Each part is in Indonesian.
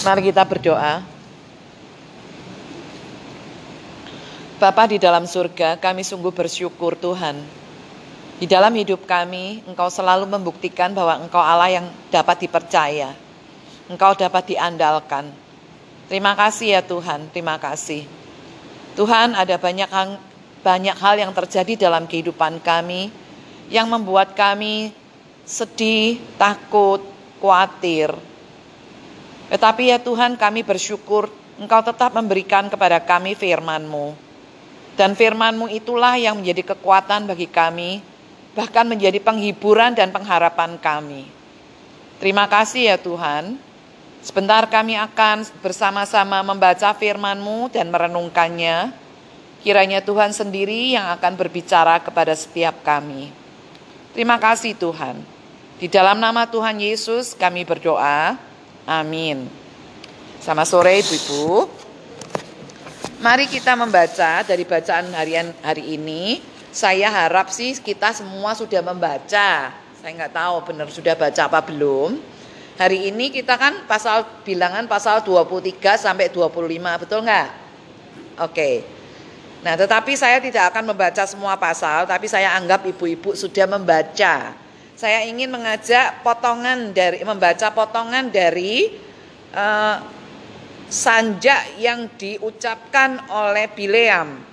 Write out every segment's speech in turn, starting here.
Mari kita berdoa. Bapa di dalam surga, kami sungguh bersyukur Tuhan. Di dalam hidup kami, Engkau selalu membuktikan bahwa Engkau Allah yang dapat dipercaya. Engkau dapat diandalkan. Terima kasih ya Tuhan, terima kasih. Tuhan ada banyak hal, banyak hal yang terjadi dalam kehidupan kami yang membuat kami sedih, takut, khawatir. Tetapi ya Tuhan kami bersyukur Engkau tetap memberikan kepada kami firman-Mu. Dan firman-Mu itulah yang menjadi kekuatan bagi kami, bahkan menjadi penghiburan dan pengharapan kami. Terima kasih ya Tuhan. Sebentar kami akan bersama-sama membaca firman-Mu dan merenungkannya. Kiranya Tuhan sendiri yang akan berbicara kepada setiap kami. Terima kasih Tuhan. Di dalam nama Tuhan Yesus kami berdoa. Amin. Sama sore Ibu-ibu. Mari kita membaca dari bacaan harian hari ini. Saya harap sih kita semua sudah membaca. Saya nggak tahu benar sudah baca apa belum. Hari ini kita kan pasal bilangan pasal 23 sampai 25, betul nggak? Oke. Nah, tetapi saya tidak akan membaca semua pasal, tapi saya anggap ibu-ibu sudah membaca. Saya ingin mengajak potongan dari membaca potongan dari uh, sanjak yang diucapkan oleh Bileam.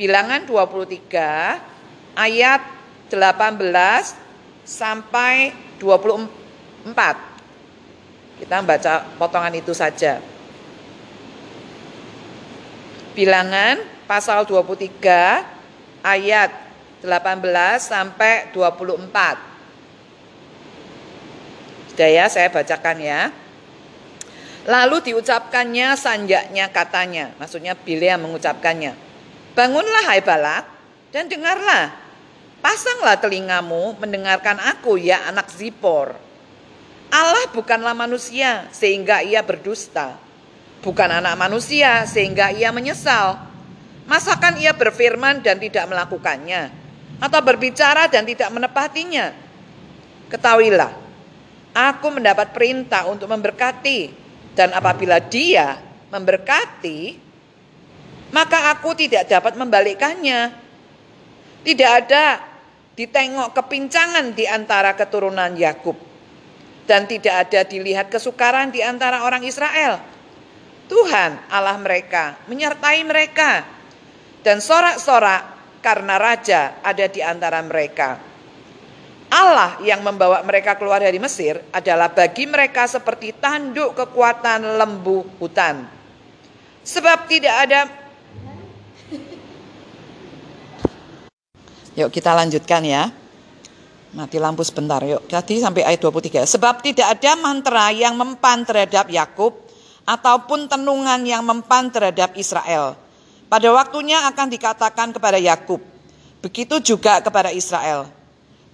Bilangan 23 ayat 18 sampai 24. Kita baca potongan itu saja. Bilangan pasal 23 ayat 18 sampai 24. Sudah ya, saya bacakan ya. Lalu diucapkannya sanjaknya katanya, maksudnya Bilea mengucapkannya. Bangunlah hai Balak dan dengarlah. Pasanglah telingamu mendengarkan aku ya anak Zipor. Allah bukanlah manusia sehingga ia berdusta. Bukan anak manusia sehingga ia menyesal. Masakan ia berfirman dan tidak melakukannya? Atau berbicara dan tidak menepatinya? Ketahuilah, aku mendapat perintah untuk memberkati dan apabila dia memberkati, maka aku tidak dapat membalikkannya. Tidak ada ditengok kepincangan di antara keturunan Yakub dan tidak ada dilihat kesukaran di antara orang Israel. Tuhan Allah mereka menyertai mereka dan sorak-sorak karena raja ada di antara mereka. Allah yang membawa mereka keluar dari Mesir adalah bagi mereka seperti tanduk kekuatan lembu hutan. Sebab tidak ada Yuk kita lanjutkan ya. Mati lampu sebentar yuk. Tadi sampai ayat 23. Sebab tidak ada mantra yang mempan terhadap Yakub ataupun tenungan yang mempan terhadap Israel. Pada waktunya akan dikatakan kepada Yakub, begitu juga kepada Israel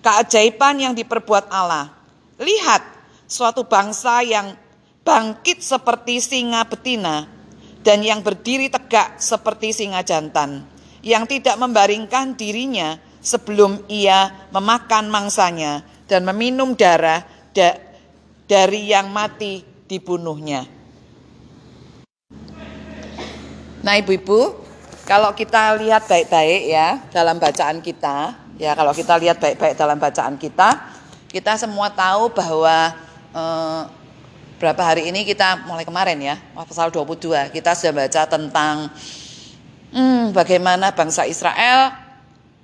keajaiban yang diperbuat Allah. Lihat, suatu bangsa yang bangkit seperti singa betina dan yang berdiri tegak seperti singa jantan, yang tidak membaringkan dirinya sebelum ia memakan mangsanya dan meminum darah da dari yang mati dibunuhnya. Nah, ibu-ibu, kalau kita lihat baik-baik ya dalam bacaan kita, Ya kalau kita lihat baik-baik dalam bacaan kita, kita semua tahu bahwa eh, berapa hari ini kita mulai kemarin ya, pasal 22 kita sudah baca tentang hmm, bagaimana bangsa Israel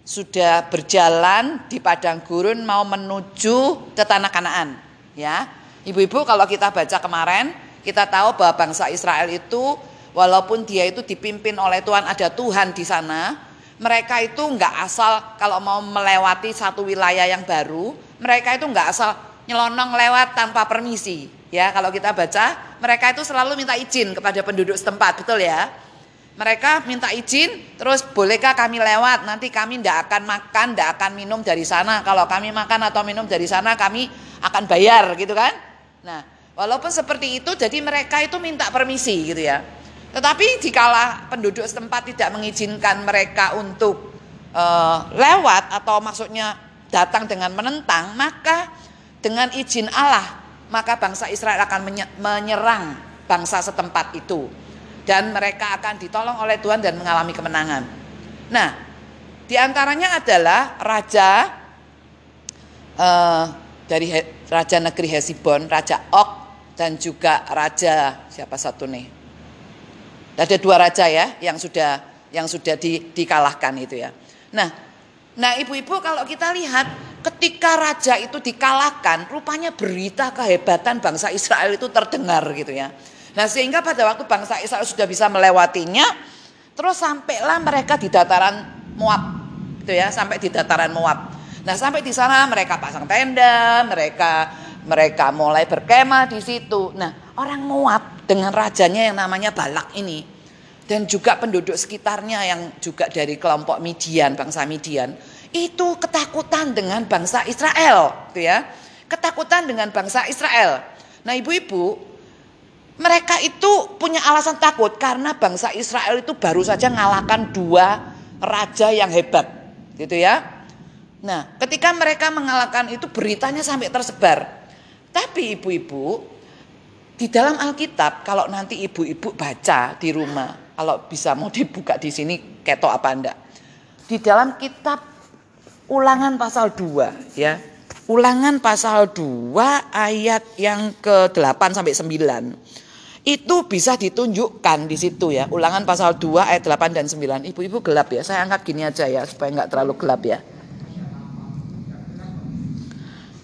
sudah berjalan di padang gurun mau menuju ke tanah Kanaan, ya. Ibu-ibu kalau kita baca kemarin, kita tahu bahwa bangsa Israel itu walaupun dia itu dipimpin oleh Tuhan, ada Tuhan di sana, mereka itu nggak asal kalau mau melewati satu wilayah yang baru, mereka itu nggak asal nyelonong lewat tanpa permisi. Ya, kalau kita baca, mereka itu selalu minta izin kepada penduduk setempat, betul ya? Mereka minta izin, terus bolehkah kami lewat? Nanti kami tidak akan makan, tidak akan minum dari sana. Kalau kami makan atau minum dari sana, kami akan bayar, gitu kan? Nah, walaupun seperti itu, jadi mereka itu minta permisi, gitu ya. Tetapi jikalau penduduk setempat tidak mengizinkan mereka untuk uh, lewat atau maksudnya datang dengan menentang, maka dengan izin Allah, maka bangsa Israel akan menyerang bangsa setempat itu. Dan mereka akan ditolong oleh Tuhan dan mengalami kemenangan. Nah, di antaranya adalah raja uh, dari he, raja negeri Hesibon, raja Ok dan juga raja siapa satu nih? Ada dua raja ya yang sudah yang sudah di, dikalahkan itu ya. Nah, nah ibu-ibu kalau kita lihat ketika raja itu dikalahkan, rupanya berita kehebatan bangsa Israel itu terdengar gitu ya. Nah, sehingga pada waktu bangsa Israel sudah bisa melewatinya, terus sampailah mereka di dataran Moab. Gitu ya, sampai di dataran Moab. Nah, sampai di sana mereka pasang tenda, mereka mereka mulai berkemah di situ. Nah, orang Moab dengan rajanya yang namanya Balak ini dan juga penduduk sekitarnya yang juga dari kelompok Midian, bangsa Midian, itu ketakutan dengan bangsa Israel, gitu ya. Ketakutan dengan bangsa Israel. Nah, ibu-ibu, mereka itu punya alasan takut karena bangsa Israel itu baru saja mengalahkan dua raja yang hebat, gitu ya. Nah, ketika mereka mengalahkan itu beritanya sampai tersebar. Tapi ibu-ibu, di dalam Alkitab kalau nanti ibu-ibu baca di rumah, kalau bisa mau dibuka di sini ketok apa enggak. Di dalam kitab Ulangan pasal 2 ya. Ulangan pasal 2 ayat yang ke-8 sampai 9. Itu bisa ditunjukkan di situ ya. Ulangan pasal 2 ayat 8 dan 9. Ibu-ibu gelap ya. Saya angkat gini aja ya supaya nggak terlalu gelap ya.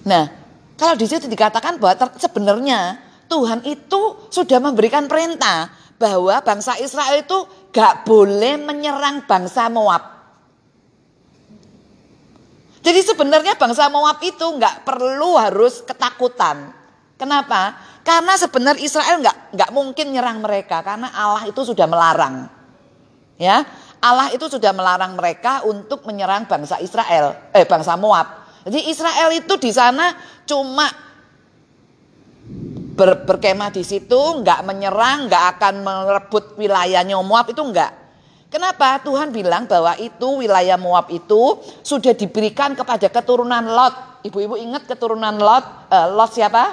Nah, kalau di situ dikatakan bahwa sebenarnya Tuhan itu sudah memberikan perintah bahwa bangsa Israel itu gak boleh menyerang bangsa Moab. Jadi sebenarnya bangsa Moab itu nggak perlu harus ketakutan. Kenapa? Karena sebenarnya Israel nggak nggak mungkin nyerang mereka karena Allah itu sudah melarang. Ya, Allah itu sudah melarang mereka untuk menyerang bangsa Israel, eh bangsa Moab. Jadi Israel itu di sana cuma ber, berkemah di situ, nggak menyerang, nggak akan merebut wilayahnya Moab itu nggak. Kenapa Tuhan bilang bahwa itu wilayah Moab itu sudah diberikan kepada keturunan Lot. Ibu-ibu ingat keturunan Lot? Uh, Lot siapa?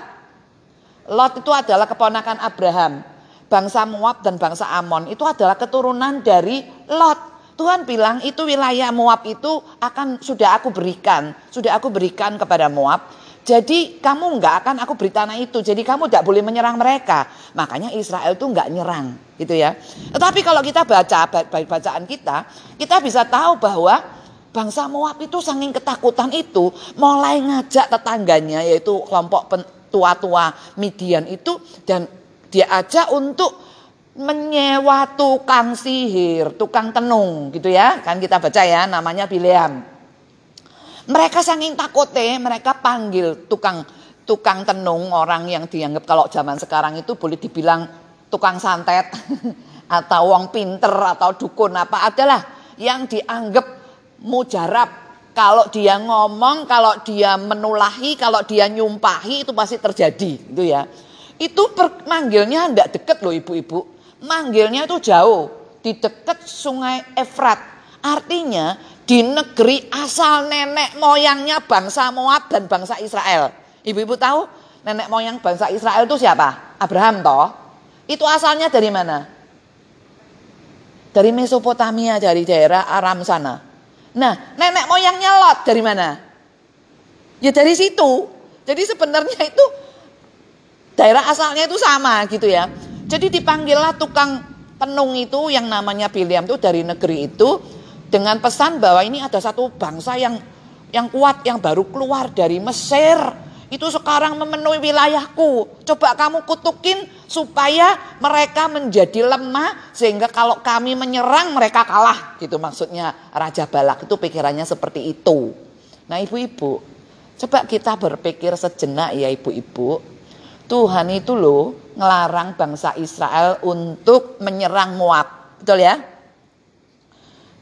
Lot itu adalah keponakan Abraham. Bangsa Moab dan bangsa Amon itu adalah keturunan dari Lot. Tuhan bilang itu wilayah Moab itu akan sudah aku berikan, sudah aku berikan kepada Moab jadi kamu nggak akan aku beri tanah itu. Jadi kamu tidak boleh menyerang mereka. Makanya Israel itu nggak nyerang, gitu ya. Tetapi kalau kita baca bacaan kita, kita bisa tahu bahwa bangsa Moab itu saking ketakutan itu mulai ngajak tetangganya yaitu kelompok tua-tua Midian itu dan dia ajak untuk menyewa tukang sihir, tukang tenung gitu ya. Kan kita baca ya namanya Bileam. Mereka saking takutnya, mereka panggil tukang tukang tenung orang yang dianggap kalau zaman sekarang itu boleh dibilang tukang santet atau wong pinter atau dukun apa adalah yang dianggap mujarab kalau dia ngomong, kalau dia menulahi, kalau dia nyumpahi itu pasti terjadi gitu ya. Itu manggilnya ndak deket loh ibu-ibu. Manggilnya itu jauh, di deket sungai Efrat. Artinya di negeri asal nenek moyangnya bangsa Moab dan bangsa Israel. Ibu-ibu tahu nenek moyang bangsa Israel itu siapa? Abraham toh. Itu asalnya dari mana? Dari Mesopotamia, dari daerah Aram sana. Nah, nenek moyangnya Lot dari mana? Ya dari situ. Jadi sebenarnya itu daerah asalnya itu sama gitu ya. Jadi dipanggillah tukang penung itu yang namanya Biliam itu dari negeri itu dengan pesan bahwa ini ada satu bangsa yang yang kuat yang baru keluar dari Mesir itu sekarang memenuhi wilayahku. Coba kamu kutukin supaya mereka menjadi lemah sehingga kalau kami menyerang mereka kalah. Gitu maksudnya Raja Balak itu pikirannya seperti itu. Nah ibu-ibu, coba kita berpikir sejenak ya ibu-ibu. Tuhan itu loh ngelarang bangsa Israel untuk menyerang Moab. Betul ya?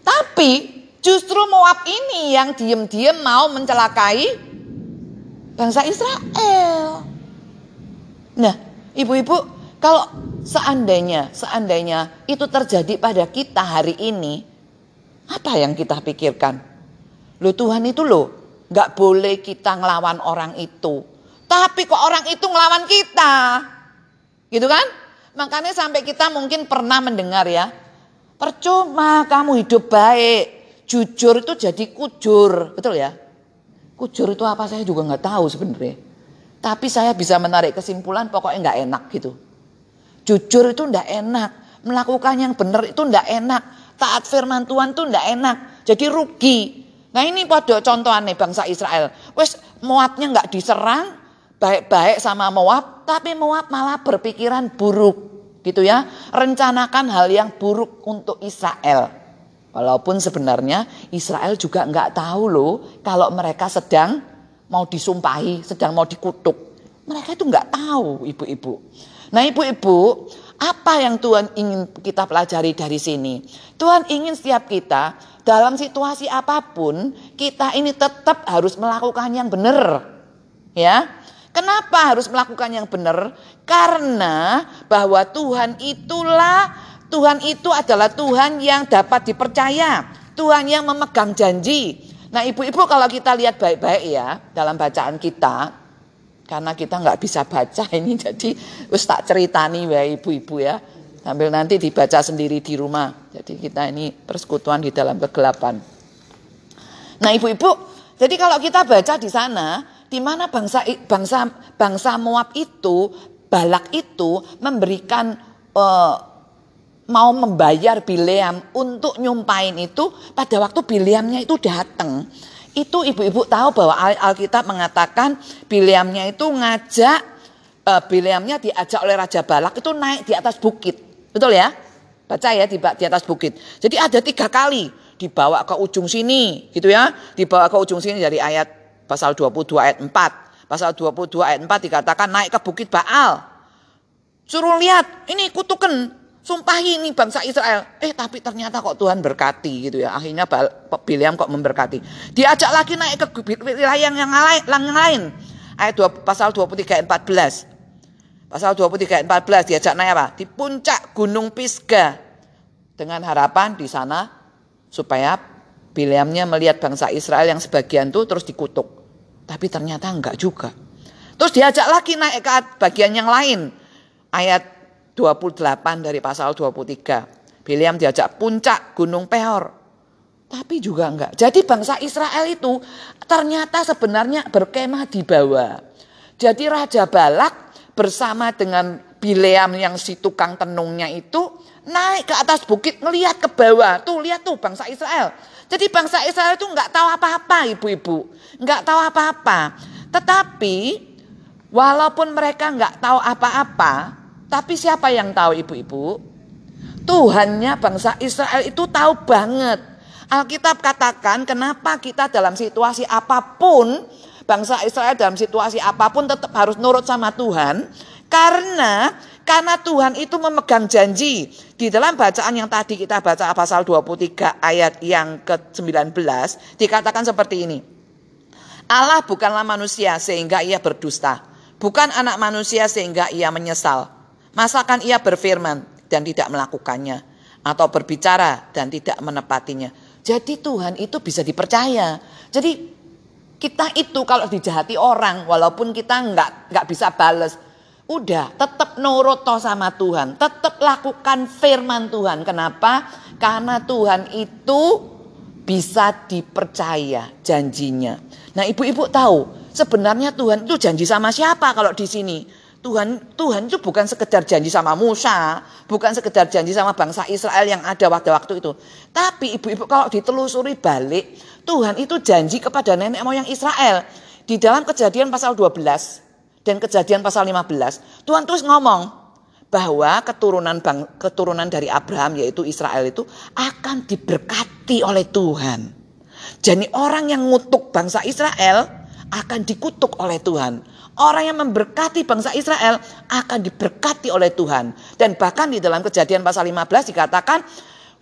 Tapi justru Moab ini yang diem-diem mau mencelakai bangsa Israel. Nah, ibu-ibu, kalau seandainya, seandainya itu terjadi pada kita hari ini, apa yang kita pikirkan? Loh Tuhan itu loh, gak boleh kita ngelawan orang itu. Tapi kok orang itu ngelawan kita? Gitu kan? Makanya sampai kita mungkin pernah mendengar ya. Percuma kamu hidup baik. Jujur itu jadi kujur. Betul ya? Kujur itu apa saya juga nggak tahu sebenarnya. Tapi saya bisa menarik kesimpulan pokoknya nggak enak gitu. Jujur itu nggak enak. Melakukan yang benar itu nggak enak. Taat firman Tuhan itu nggak enak. Jadi rugi. Nah ini pada contohnya bangsa Israel. Wes Moabnya nggak diserang, baik-baik sama Moab, tapi Moab malah berpikiran buruk gitu ya. Rencanakan hal yang buruk untuk Israel. Walaupun sebenarnya Israel juga nggak tahu loh kalau mereka sedang mau disumpahi, sedang mau dikutuk. Mereka itu nggak tahu ibu-ibu. Nah ibu-ibu, apa yang Tuhan ingin kita pelajari dari sini? Tuhan ingin setiap kita dalam situasi apa pun, kita ini tetap harus melakukan yang benar. Ya, Kenapa harus melakukan yang benar? Karena bahwa Tuhan itulah Tuhan itu adalah Tuhan yang dapat dipercaya, Tuhan yang memegang janji. Nah, ibu-ibu kalau kita lihat baik-baik ya dalam bacaan kita, karena kita nggak bisa baca ini jadi wis tak ceritani ya ibu-ibu ya. Sambil nanti dibaca sendiri di rumah. Jadi kita ini persekutuan di dalam kegelapan. Nah, ibu-ibu, jadi kalau kita baca di sana, di mana bangsa bangsa bangsa Moab itu Balak itu memberikan uh, mau membayar Bileam untuk nyumpain itu pada waktu Bileamnya itu datang. Itu ibu-ibu tahu bahwa Alkitab mengatakan Bileamnya itu ngajak uh, Bileamnya diajak oleh Raja Balak itu naik di atas bukit. Betul ya? Baca ya di, di atas bukit. Jadi ada tiga kali dibawa ke ujung sini gitu ya. Dibawa ke ujung sini dari ayat Pasal 22 ayat 4. Pasal 22 ayat 4 dikatakan naik ke bukit Baal. Suruh lihat, ini kutukan, sumpahi ini bangsa Israel. Eh tapi ternyata kok Tuhan berkati gitu ya. Akhirnya Biliam kok memberkati. Diajak lagi naik ke wilayah yang, lain. Yang lain. Ayat 2, pasal 23 ayat 14. Pasal 23 ayat 14 diajak naik apa? Di puncak gunung Pisga. Dengan harapan di sana supaya Bileamnya melihat bangsa Israel yang sebagian itu terus dikutuk. Tapi ternyata enggak juga. Terus diajak lagi naik ke bagian yang lain. Ayat 28 dari pasal 23. Bileam diajak puncak gunung Peor. Tapi juga enggak. Jadi bangsa Israel itu ternyata sebenarnya berkemah di bawah. Jadi Raja Balak bersama dengan Bileam yang si tukang tenungnya itu naik ke atas bukit ngelihat ke bawah. Tuh lihat tuh bangsa Israel. Jadi bangsa Israel itu nggak tahu apa-apa ibu-ibu. Nggak tahu apa-apa. Tetapi walaupun mereka nggak tahu apa-apa. Tapi siapa yang tahu ibu-ibu? Tuhannya bangsa Israel itu tahu banget. Alkitab katakan kenapa kita dalam situasi apa pun. Bangsa Israel dalam situasi apa pun tetap harus nurut sama Tuhan. Karena karena Tuhan itu memegang janji. Di dalam bacaan yang tadi kita baca pasal 23 ayat yang ke-19 dikatakan seperti ini. Allah bukanlah manusia sehingga ia berdusta. Bukan anak manusia sehingga ia menyesal. Masakan ia berfirman dan tidak melakukannya. Atau berbicara dan tidak menepatinya. Jadi Tuhan itu bisa dipercaya. Jadi kita itu kalau dijahati orang walaupun kita nggak nggak bisa bales Udah, tetap nurut toh sama Tuhan. Tetap lakukan firman Tuhan. Kenapa? Karena Tuhan itu bisa dipercaya janjinya. Nah ibu-ibu tahu sebenarnya Tuhan itu janji sama siapa kalau di sini? Tuhan Tuhan itu bukan sekedar janji sama Musa, bukan sekedar janji sama bangsa Israel yang ada pada waktu itu. Tapi ibu-ibu kalau ditelusuri balik, Tuhan itu janji kepada nenek moyang Israel. Di dalam kejadian pasal 12, dan kejadian pasal 15, Tuhan terus ngomong bahwa keturunan bang, keturunan dari Abraham yaitu Israel itu akan diberkati oleh Tuhan. Jadi orang yang ngutuk bangsa Israel akan dikutuk oleh Tuhan. Orang yang memberkati bangsa Israel akan diberkati oleh Tuhan. Dan bahkan di dalam kejadian pasal 15 dikatakan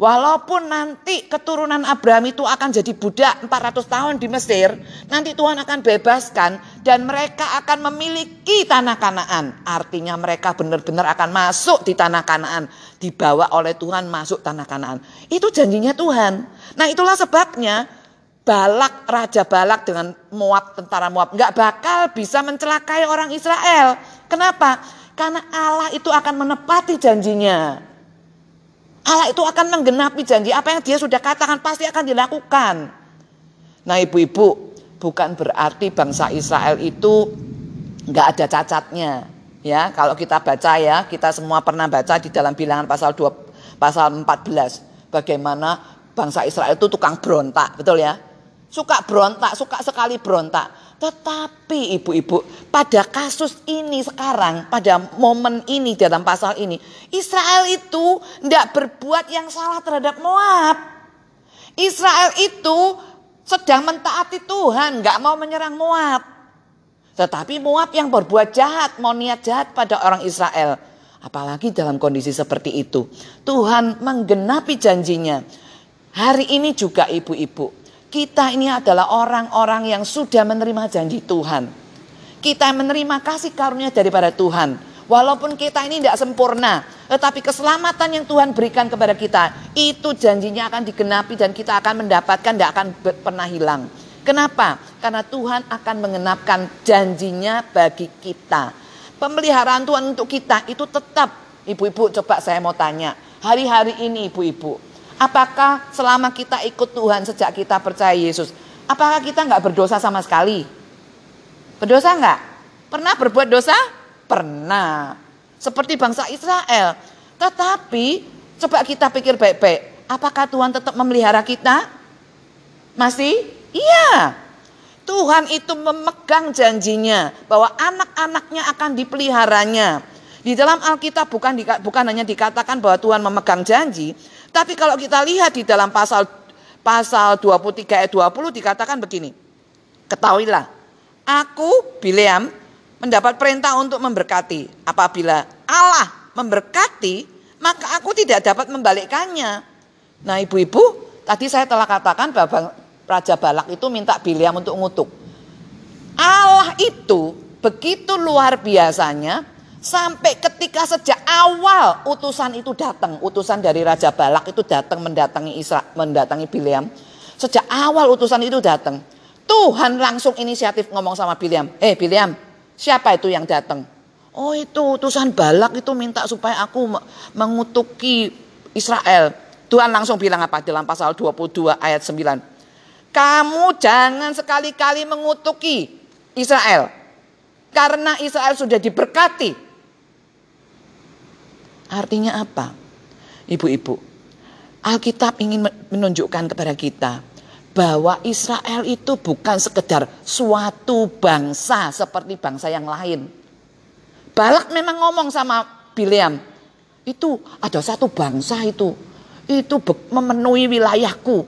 Walaupun nanti keturunan Abraham itu akan jadi budak 400 tahun di Mesir, nanti Tuhan akan bebaskan dan mereka akan memiliki tanah Kanaan. Artinya mereka benar-benar akan masuk di tanah Kanaan, dibawa oleh Tuhan masuk tanah Kanaan. Itu janjinya Tuhan. Nah, itulah sebabnya Balak, Raja Balak dengan Moab, tentara Moab, nggak bakal bisa mencelakai orang Israel. Kenapa? Karena Allah itu akan menepati janjinya. Allah itu akan menggenapi janji apa yang dia sudah katakan pasti akan dilakukan. Nah ibu-ibu bukan berarti bangsa Israel itu nggak ada cacatnya. Ya kalau kita baca ya kita semua pernah baca di dalam bilangan pasal 2 pasal 14 bagaimana bangsa Israel itu tukang berontak betul ya suka berontak suka sekali berontak tetapi ibu-ibu, pada kasus ini sekarang, pada momen ini dalam pasal ini, Israel itu tidak berbuat yang salah terhadap Moab. Israel itu sedang mentaati Tuhan, nggak mau menyerang Moab. Tetapi Moab yang berbuat jahat, mau niat jahat pada orang Israel. Apalagi dalam kondisi seperti itu. Tuhan menggenapi janjinya. Hari ini juga ibu-ibu, kita ini adalah orang-orang yang sudah menerima janji Tuhan. Kita menerima kasih karunia daripada Tuhan. Walaupun kita ini tidak sempurna, tetapi keselamatan yang Tuhan berikan kepada kita, itu janjinya akan digenapi dan kita akan mendapatkan, tidak akan pernah hilang. Kenapa? Karena Tuhan akan mengenapkan janjinya bagi kita. Pemeliharaan Tuhan untuk kita itu tetap, ibu-ibu coba saya mau tanya, hari-hari ini ibu-ibu, Apakah selama kita ikut Tuhan sejak kita percaya Yesus, apakah kita nggak berdosa sama sekali? Berdosa nggak? Pernah berbuat dosa? Pernah. Seperti bangsa Israel. Tetapi coba kita pikir baik-baik. Apakah Tuhan tetap memelihara kita? Masih? Iya. Tuhan itu memegang janjinya bahwa anak-anaknya akan dipeliharanya. Di dalam Alkitab bukan bukan hanya dikatakan bahwa Tuhan memegang janji, tapi kalau kita lihat di dalam pasal pasal 23 ayat 20 dikatakan begini. Ketahuilah, aku Bileam mendapat perintah untuk memberkati. Apabila Allah memberkati, maka aku tidak dapat membalikkannya. Nah ibu-ibu, tadi saya telah katakan bahwa Raja Balak itu minta Bileam untuk ngutuk. Allah itu begitu luar biasanya Sampai ketika sejak awal utusan itu datang, utusan dari Raja Balak itu datang mendatangi Isra, mendatangi Bileam. Sejak awal utusan itu datang, Tuhan langsung inisiatif ngomong sama Bileam, "Eh Bileam, siapa itu yang datang?" "Oh, itu utusan Balak itu minta supaya aku mengutuki Israel." Tuhan langsung bilang apa dalam pasal 22 ayat 9? "Kamu jangan sekali-kali mengutuki Israel." Karena Israel sudah diberkati Artinya apa? Ibu-ibu, Alkitab ingin menunjukkan kepada kita bahwa Israel itu bukan sekedar suatu bangsa seperti bangsa yang lain. Balak memang ngomong sama Bileam, itu ada satu bangsa itu, itu memenuhi wilayahku,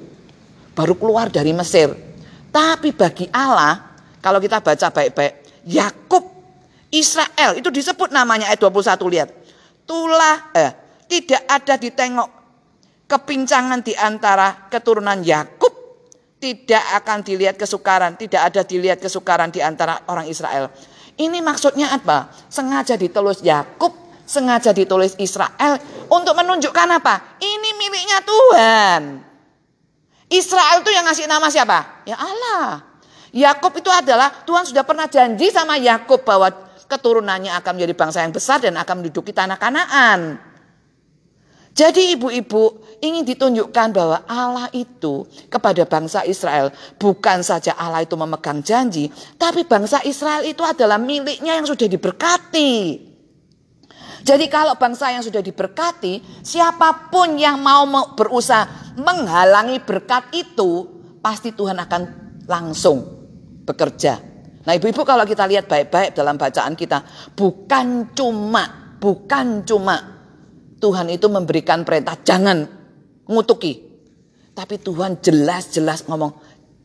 baru keluar dari Mesir. Tapi bagi Allah, kalau kita baca baik-baik, Yakub, Israel, itu disebut namanya ayat 21 lihat tulah eh, tidak ada ditengok kepincangan di antara keturunan Yakub tidak akan dilihat kesukaran, tidak ada dilihat kesukaran di antara orang Israel. Ini maksudnya apa? Sengaja ditulis Yakub, sengaja ditulis Israel untuk menunjukkan apa? Ini miliknya Tuhan. Israel itu yang ngasih nama siapa? Ya Allah. Yakub itu adalah Tuhan sudah pernah janji sama Yakub bahwa keturunannya akan menjadi bangsa yang besar dan akan menduduki tanah Kanaan. Jadi ibu-ibu ingin ditunjukkan bahwa Allah itu kepada bangsa Israel bukan saja Allah itu memegang janji, tapi bangsa Israel itu adalah miliknya yang sudah diberkati. Jadi kalau bangsa yang sudah diberkati, siapa pun yang mau berusaha menghalangi berkat itu, pasti Tuhan akan langsung bekerja Nah ibu-ibu kalau kita lihat baik-baik dalam bacaan kita, bukan cuma, bukan cuma Tuhan itu memberikan perintah jangan ngutuki. Tapi Tuhan jelas-jelas ngomong,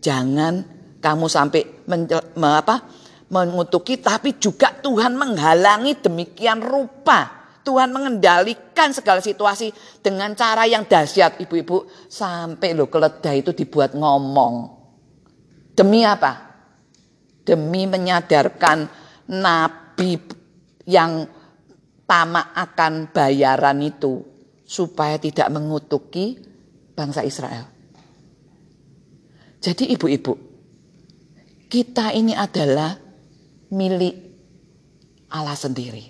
jangan kamu sampai men, me, apa, mengutuki, tapi juga Tuhan menghalangi demikian rupa. Tuhan mengendalikan segala situasi dengan cara yang dahsyat ibu-ibu. Sampai lo keledai itu dibuat ngomong. Demi apa? Demi menyadarkan nabi yang tamak akan bayaran itu supaya tidak mengutuki bangsa Israel. Jadi ibu-ibu, kita ini adalah milik Allah sendiri.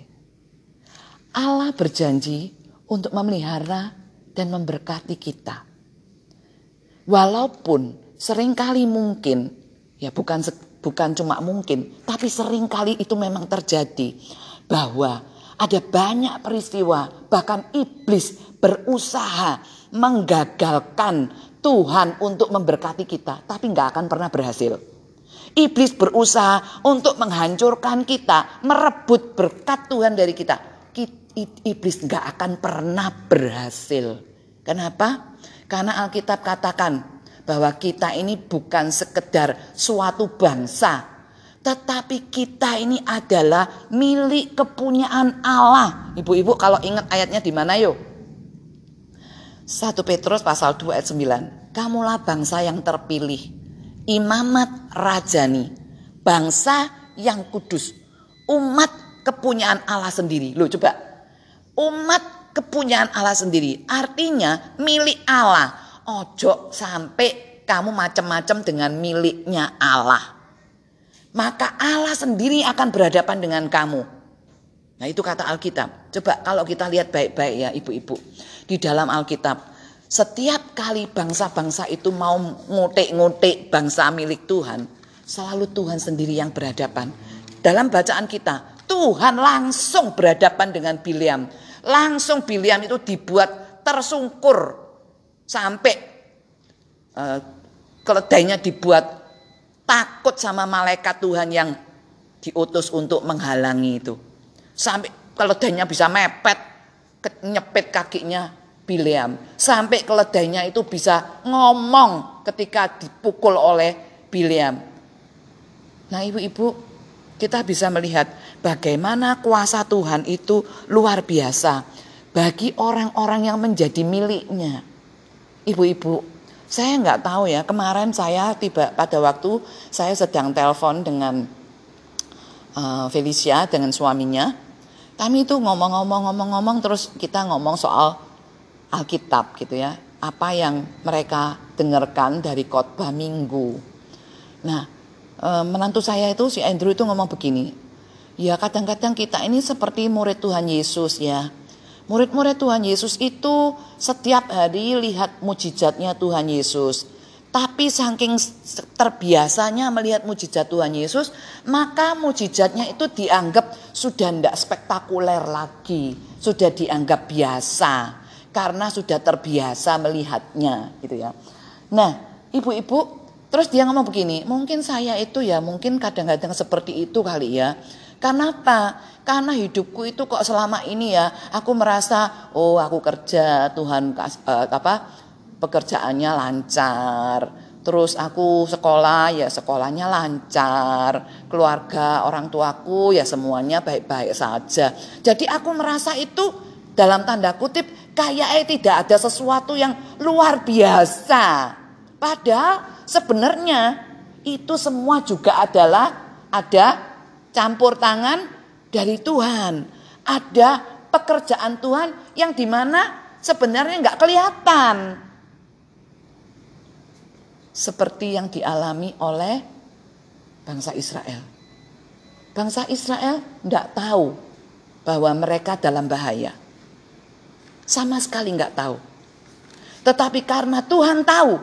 Allah berjanji untuk memelihara dan memberkati kita. Walaupun sering kali mungkin, ya bukan bukan cuma mungkin, tapi sering kali itu memang terjadi bahwa ada banyak peristiwa bahkan iblis berusaha menggagalkan Tuhan untuk memberkati kita, tapi nggak akan pernah berhasil. Iblis berusaha untuk menghancurkan kita, merebut berkat Tuhan dari kita. Iblis nggak akan pernah berhasil. Kenapa? Karena Alkitab katakan bahwa kita ini bukan sekedar suatu bangsa, tetapi kita ini adalah milik kepunyaan Allah. Ibu-ibu kalau ingat ayatnya di mana yuk? 1 Petrus pasal 2 ayat 9. Kamulah bangsa yang terpilih, imamat rajani, bangsa yang kudus, umat kepunyaan Allah sendiri. Loh coba, umat kepunyaan Allah sendiri, artinya milik Allah. Ojo sampai kamu macam-macam dengan miliknya Allah. Maka Allah sendiri akan berhadapan dengan kamu. Nah itu kata Alkitab. Coba kalau kita lihat baik-baik ya ibu-ibu. Di dalam Alkitab setiap kali bangsa-bangsa itu mau ngutik-ngutik bangsa milik Tuhan, selalu Tuhan sendiri yang berhadapan. Dalam bacaan kita, Tuhan langsung berhadapan dengan Biliam. Langsung Biliam itu dibuat tersungkur sampai uh, keledainya dibuat takut sama malaikat Tuhan yang diutus untuk menghalangi itu. Sampai keledainya bisa mepet, nyepet kakinya Bileam. Sampai keledainya itu bisa ngomong ketika dipukul oleh Bileam. Nah ibu-ibu kita bisa melihat bagaimana kuasa Tuhan itu luar biasa bagi orang-orang yang menjadi miliknya. Ibu-ibu, saya nggak tahu ya kemarin saya tiba pada waktu saya sedang telepon dengan uh, Felicia dengan suaminya. Kami itu ngomong-ngomong-ngomong-ngomong terus kita ngomong soal Alkitab gitu ya. Apa yang mereka dengarkan dari khotbah minggu. Nah, e, menantu saya itu si Andrew itu ngomong begini. Ya kadang-kadang kita ini seperti murid Tuhan Yesus ya. Murid-murid Tuhan Yesus itu setiap hari lihat mujizatnya Tuhan Yesus. Tapi saking terbiasanya melihat mujizat Tuhan Yesus, maka mujizatnya itu dianggap sudah tidak spektakuler lagi, sudah dianggap biasa karena sudah terbiasa melihatnya gitu ya. Nah, ibu-ibu terus dia ngomong begini, mungkin saya itu ya mungkin kadang-kadang seperti itu kali ya. Kenapa? Karena hidupku itu kok selama ini ya aku merasa oh aku kerja Tuhan uh, apa pekerjaannya lancar. Terus aku sekolah ya sekolahnya lancar, keluarga orang tuaku ya semuanya baik-baik saja. Jadi aku merasa itu dalam tanda kutip kayaknya tidak ada sesuatu yang luar biasa. Padahal sebenarnya itu semua juga adalah ada campur tangan dari Tuhan. Ada pekerjaan Tuhan yang di mana sebenarnya nggak kelihatan. Seperti yang dialami oleh bangsa Israel. Bangsa Israel tidak tahu bahwa mereka dalam bahaya. Sama sekali nggak tahu. Tetapi karena Tuhan tahu,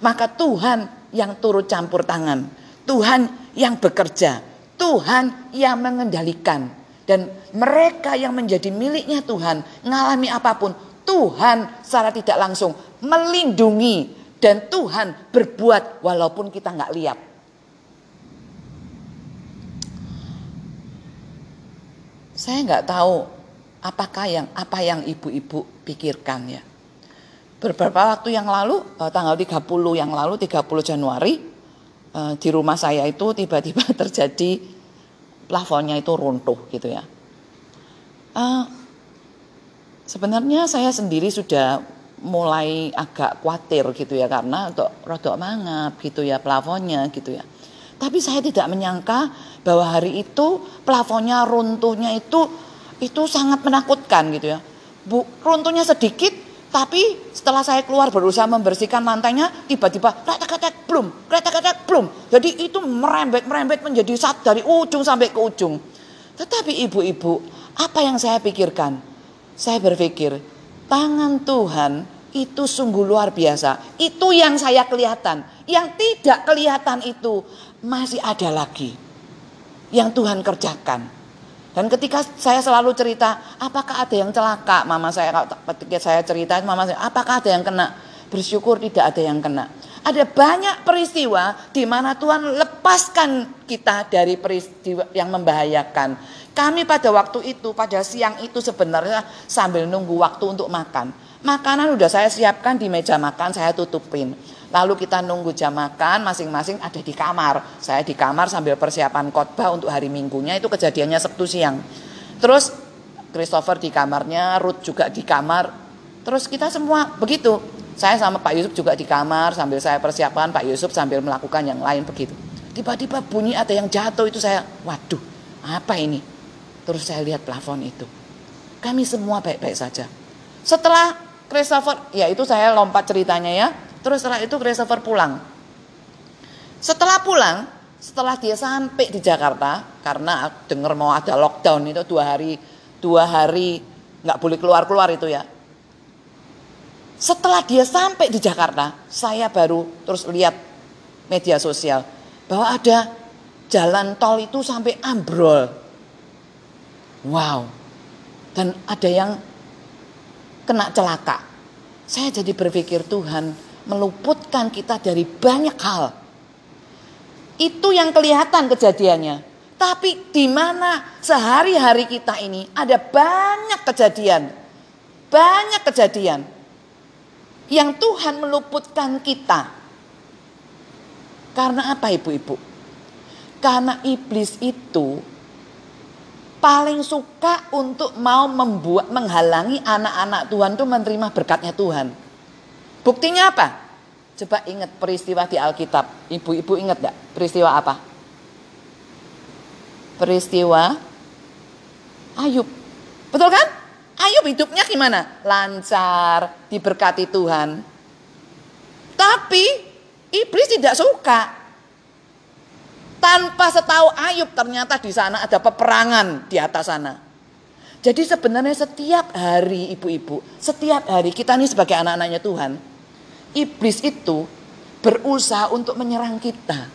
maka Tuhan yang turut campur tangan, Tuhan yang bekerja, Tuhan yang mengendalikan, dan mereka yang menjadi miliknya Tuhan, ngalami apa pun, Tuhan secara tidak langsung melindungi dan Tuhan berbuat walaupun kita nggak lihat. Saya nggak tahu apakah yang apa yang ibu-ibu pikirkan ya. Beberapa waktu yang lalu, eh, tanggal 30 yang lalu, 30 Januari, eh, di rumah saya itu tiba-tiba terjadi plafonnya itu runtuh gitu ya. Uh, sebenarnya saya sendiri sudah mulai agak khawatir gitu ya karena untuk rodok mangap gitu ya plafonnya gitu ya. Tapi saya tidak menyangka bahwa hari itu plafonnya runtuhnya itu itu sangat menakutkan gitu ya. Bu, runtuhnya sedikit, tapi setelah saya keluar berusaha membersihkan lantainya, tiba-tiba kretek-kretek belum, kretek-kretek belum. Jadi itu merembet-merembet menjadi satu dari ujung sampai ke ujung. Tetapi ibu-ibu, Apa yang saya pikirkan? Saya berpikir, tangan Tuhan itu sungguh luar biasa. Itu yang saya kelihatan. Yang tidak kelihatan itu masih ada lagi. Yang Tuhan kerjakan. Dan ketika saya selalu cerita, apakah ada yang celaka? Mama saya ketika saya cerita, mama saya, apakah ada yang kena? Bersyukur tidak ada yang kena. Ada banyak peristiwa di mana Tuhan lepaskan kita dari peristiwa yang membahayakan. Kami pada waktu itu, pada siang itu sebenarnya sambil nunggu waktu untuk makan. Makanan udah saya siapkan di meja makan, saya tutupin. Lalu kita nunggu jam makan, masing-masing ada di kamar. Saya di kamar sambil persiapan khotbah untuk hari minggunya, itu kejadiannya Sabtu siang. Terus Christopher di kamarnya, Ruth juga di kamar. Terus kita semua begitu. Saya sama Pak Yusuf juga di kamar sambil saya persiapkan, Pak Yusuf sambil melakukan yang lain begitu. Tiba-tiba bunyi ada yang jatuh itu saya, waduh, apa ini? Terus saya lihat plafon itu. Kami semua baik-baik saja. Setelah Christopher, ya itu saya lompat ceritanya ya. Terus setelah itu Christopher pulang. Setelah pulang, setelah dia sampai di Jakarta, karena dengar mau ada lockdown itu dua hari, dua hari nggak boleh keluar keluar itu ya. Setelah dia sampai di Jakarta, saya baru terus lihat media sosial bahwa ada jalan tol itu sampai ambrol. Wow. Dan ada yang kena celaka. Saya jadi berpikir Tuhan meluputkan kita dari banyak hal. Itu yang kelihatan kejadiannya. Tapi di mana sehari-hari kita ini ada banyak kejadian. Banyak kejadian. Yang Tuhan meluputkan kita. Karena apa ibu-ibu? Karena iblis itu paling suka untuk mau membuat menghalangi anak-anak Tuhan itu menerima berkatnya Tuhan. Buktinya apa? Coba ingat peristiwa di Alkitab. Ibu-ibu ingat gak peristiwa apa? Peristiwa Ayub. Betul kan? Ayub hidupnya gimana? Lancar, diberkati Tuhan. Tapi iblis tidak suka tanpa setahu Ayub ternyata di sana ada peperangan di atas sana. Jadi sebenarnya setiap hari ibu-ibu, setiap hari kita ini sebagai anak-anaknya Tuhan, iblis itu berusaha untuk menyerang kita.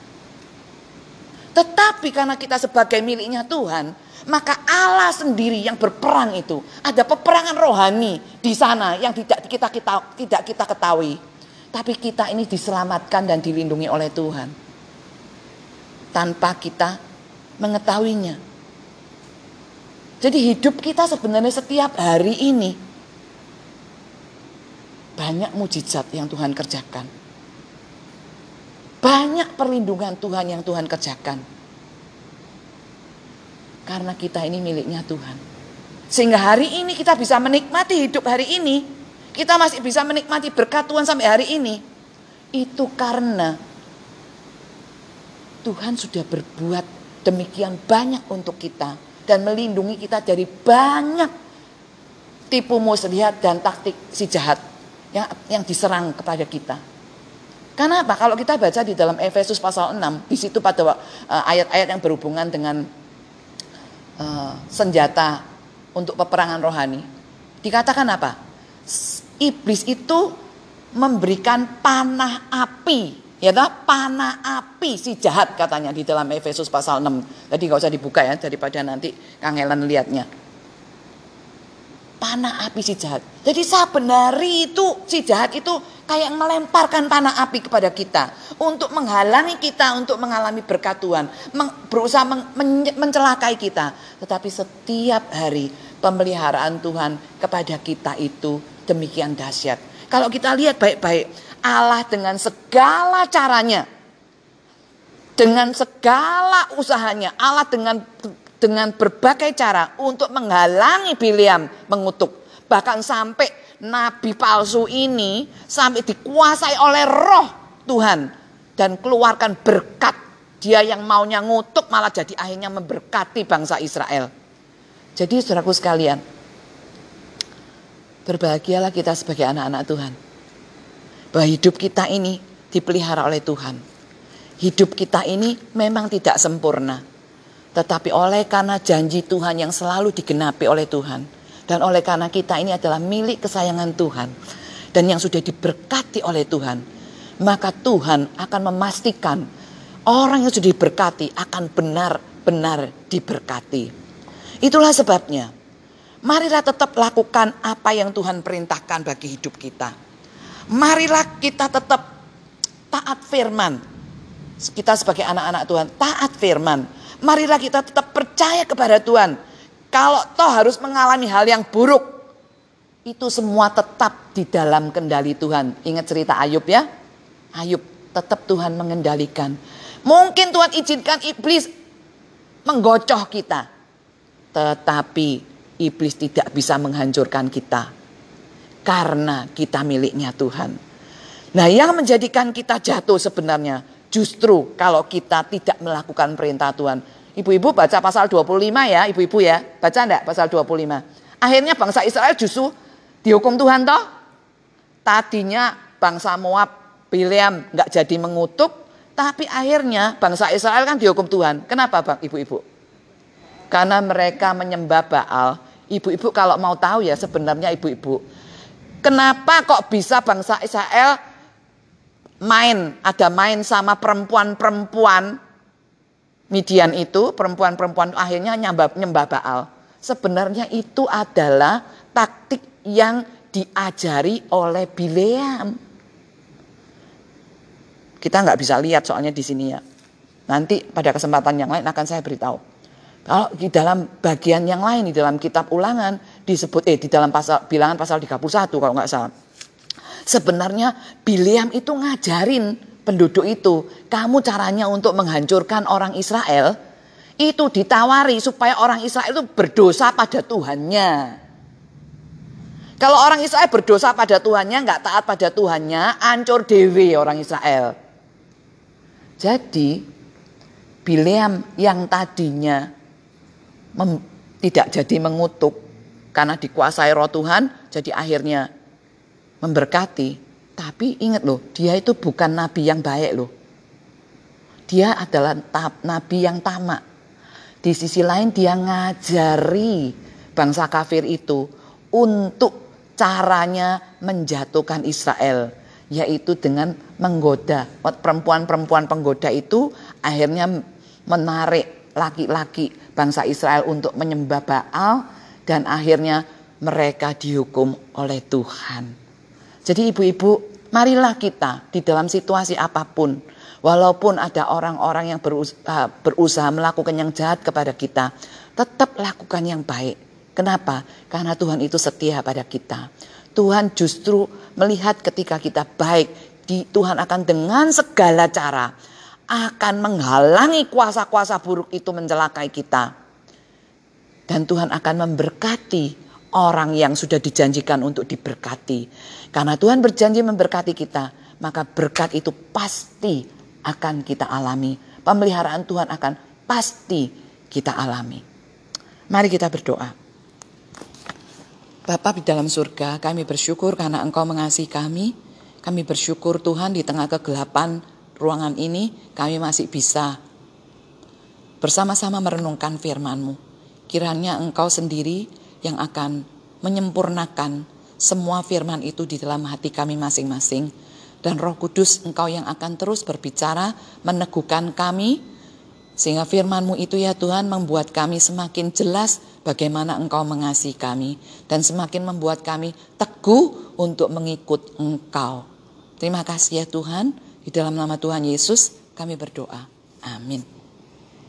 Tetapi karena kita sebagai miliknya Tuhan, maka Allah sendiri yang berperang itu. Ada peperangan rohani di sana yang tidak kita, kita tidak kita ketahui. Tapi kita ini diselamatkan dan dilindungi oleh Tuhan tanpa kita mengetahuinya. Jadi hidup kita sebenarnya setiap hari ini banyak mujizat yang Tuhan kerjakan. Banyak perlindungan Tuhan yang Tuhan kerjakan. Karena kita ini miliknya Tuhan. Sehingga hari ini kita bisa menikmati hidup hari ini. Kita masih bisa menikmati berkat Tuhan sampai hari ini. Itu karena Tuhan sudah berbuat demikian banyak untuk kita dan melindungi kita dari banyak tipu muslihat dan taktik si jahat yang yang diserang kepada kita. Karena apa? Kalau kita baca di dalam Efesus pasal 6, di situ pada uh, ayat-ayat yang berhubungan dengan uh, senjata untuk peperangan rohani, dikatakan apa? Iblis itu memberikan panah api Ya tak panah api si jahat katanya di dalam Efesus pasal 6. Tadi nggak usah dibuka ya daripada nanti kangelan liatnya. Panah api si jahat. Jadi sebenarnya itu si jahat itu kayak melemparkan panah api kepada kita untuk menghalangi kita untuk mengalami berkat Tuhan, berusaha mencelakai kita. Tetapi setiap hari pemeliharaan Tuhan kepada kita itu demikian dahsyat. Kalau kita lihat baik-baik, Allah dengan segala caranya, dengan segala usahanya, Allah dengan dengan berbagai cara untuk menghalangi Biliam mengutuk. Bahkan sampai nabi palsu ini sampai dikuasai oleh roh Tuhan dan keluarkan berkat. Dia yang maunya ngutuk malah jadi akhirnya memberkati bangsa Israel. Jadi saudaraku sekalian, berbahagialah kita sebagai anak-anak Tuhan bahwa hidup kita ini dipelihara oleh Tuhan. Hidup kita ini memang tidak sempurna. Tetapi oleh karena janji Tuhan yang selalu digenapi oleh Tuhan. Dan oleh karena kita ini adalah milik kesayangan Tuhan. Dan yang sudah diberkati oleh Tuhan. Maka Tuhan akan memastikan orang yang sudah diberkati akan benar-benar diberkati. Itulah sebabnya. Marilah tetap lakukan apa yang Tuhan perintahkan bagi hidup kita. Marilah kita tetap taat firman. Kita sebagai anak-anak Tuhan taat firman Marilah kita tetap percaya kepada Tuhan. Kalau toh harus mengalami hal yang buruk, itu semua tetap di dalam kendali Tuhan. Ingat cerita Ayub ya? Ayub tetap Tuhan mengendalikan. Mungkin Tuhan izinkan iblis menggocoh kita. Tetapi iblis tidak bisa menghancurkan kita. Karena kita miliknya Tuhan. Nah yang menjadikan kita jatuh sebenarnya Justru kalau kita tidak melakukan perintah Tuhan. Ibu-ibu baca pasal 25 ya, ibu-ibu ya. Baca enggak pasal 25? Akhirnya bangsa Israel justru dihukum Tuhan toh. Tadinya bangsa Moab, Bileam enggak jadi mengutuk. Tapi akhirnya bangsa Israel kan dihukum Tuhan. Kenapa bang ibu-ibu? Karena mereka menyembah Baal. Ibu-ibu kalau mau tahu ya sebenarnya ibu-ibu. Kenapa kok bisa bangsa Israel main, ada main sama perempuan-perempuan Midian itu, perempuan-perempuan akhirnya nyembah, nyembah Baal. Sebenarnya itu adalah taktik yang diajari oleh Bileam. Kita nggak bisa lihat soalnya di sini ya. Nanti pada kesempatan yang lain akan saya beritahu. Kalau di dalam bagian yang lain di dalam kitab ulangan disebut eh di dalam pasal bilangan pasal 31 kalau nggak salah Sebenarnya Biliam itu ngajarin penduduk itu, kamu caranya untuk menghancurkan orang Israel itu ditawari supaya orang Israel itu berdosa pada Tuhannya. Kalau orang Israel berdosa pada Tuhannya, nggak taat pada Tuhannya, ancur dewi orang Israel. Jadi Bileam yang tadinya tidak jadi mengutuk karena dikuasai roh Tuhan, jadi akhirnya memberkati, tapi ingat loh, dia itu bukan nabi yang baik loh. Dia adalah nabi yang tamak. Di sisi lain dia ngajari bangsa kafir itu untuk caranya menjatuhkan Israel. Yaitu dengan menggoda. Perempuan-perempuan penggoda itu akhirnya menarik laki-laki bangsa Israel untuk menyembah Baal. Dan akhirnya mereka dihukum oleh Tuhan. Jadi ibu-ibu, marilah kita di dalam situasi apa pun, walaupun ada orang-orang yang berusaha, berusaha melakukan yang jahat kepada kita, tetap lakukan yang baik. Kenapa? Karena Tuhan itu setia pada kita. Tuhan justru melihat ketika kita baik, di, Tuhan akan dengan segala cara akan menghalangi kuasa-kuasa buruk itu mencelakai kita. Dan Tuhan akan memberkati orang yang sudah dijanjikan untuk diberkati. Karena Tuhan berjanji memberkati kita, maka berkat itu pasti akan kita alami. Pemeliharaan Tuhan akan pasti kita alami. Mari kita berdoa. Bapak di dalam surga, kami bersyukur karena Engkau mengasihi kami. Kami bersyukur Tuhan di tengah kegelapan ruangan ini, kami masih bisa bersama-sama merenungkan firman-Mu. Kiranya Engkau sendiri yang akan menyempurnakan semua firman itu di dalam hati kami masing-masing. Dan roh kudus engkau yang akan terus berbicara, meneguhkan kami, sehingga firmanmu itu ya Tuhan membuat kami semakin jelas bagaimana engkau mengasihi kami. Dan semakin membuat kami teguh untuk mengikut engkau. Terima kasih ya Tuhan, di dalam nama Tuhan Yesus kami berdoa. Amin.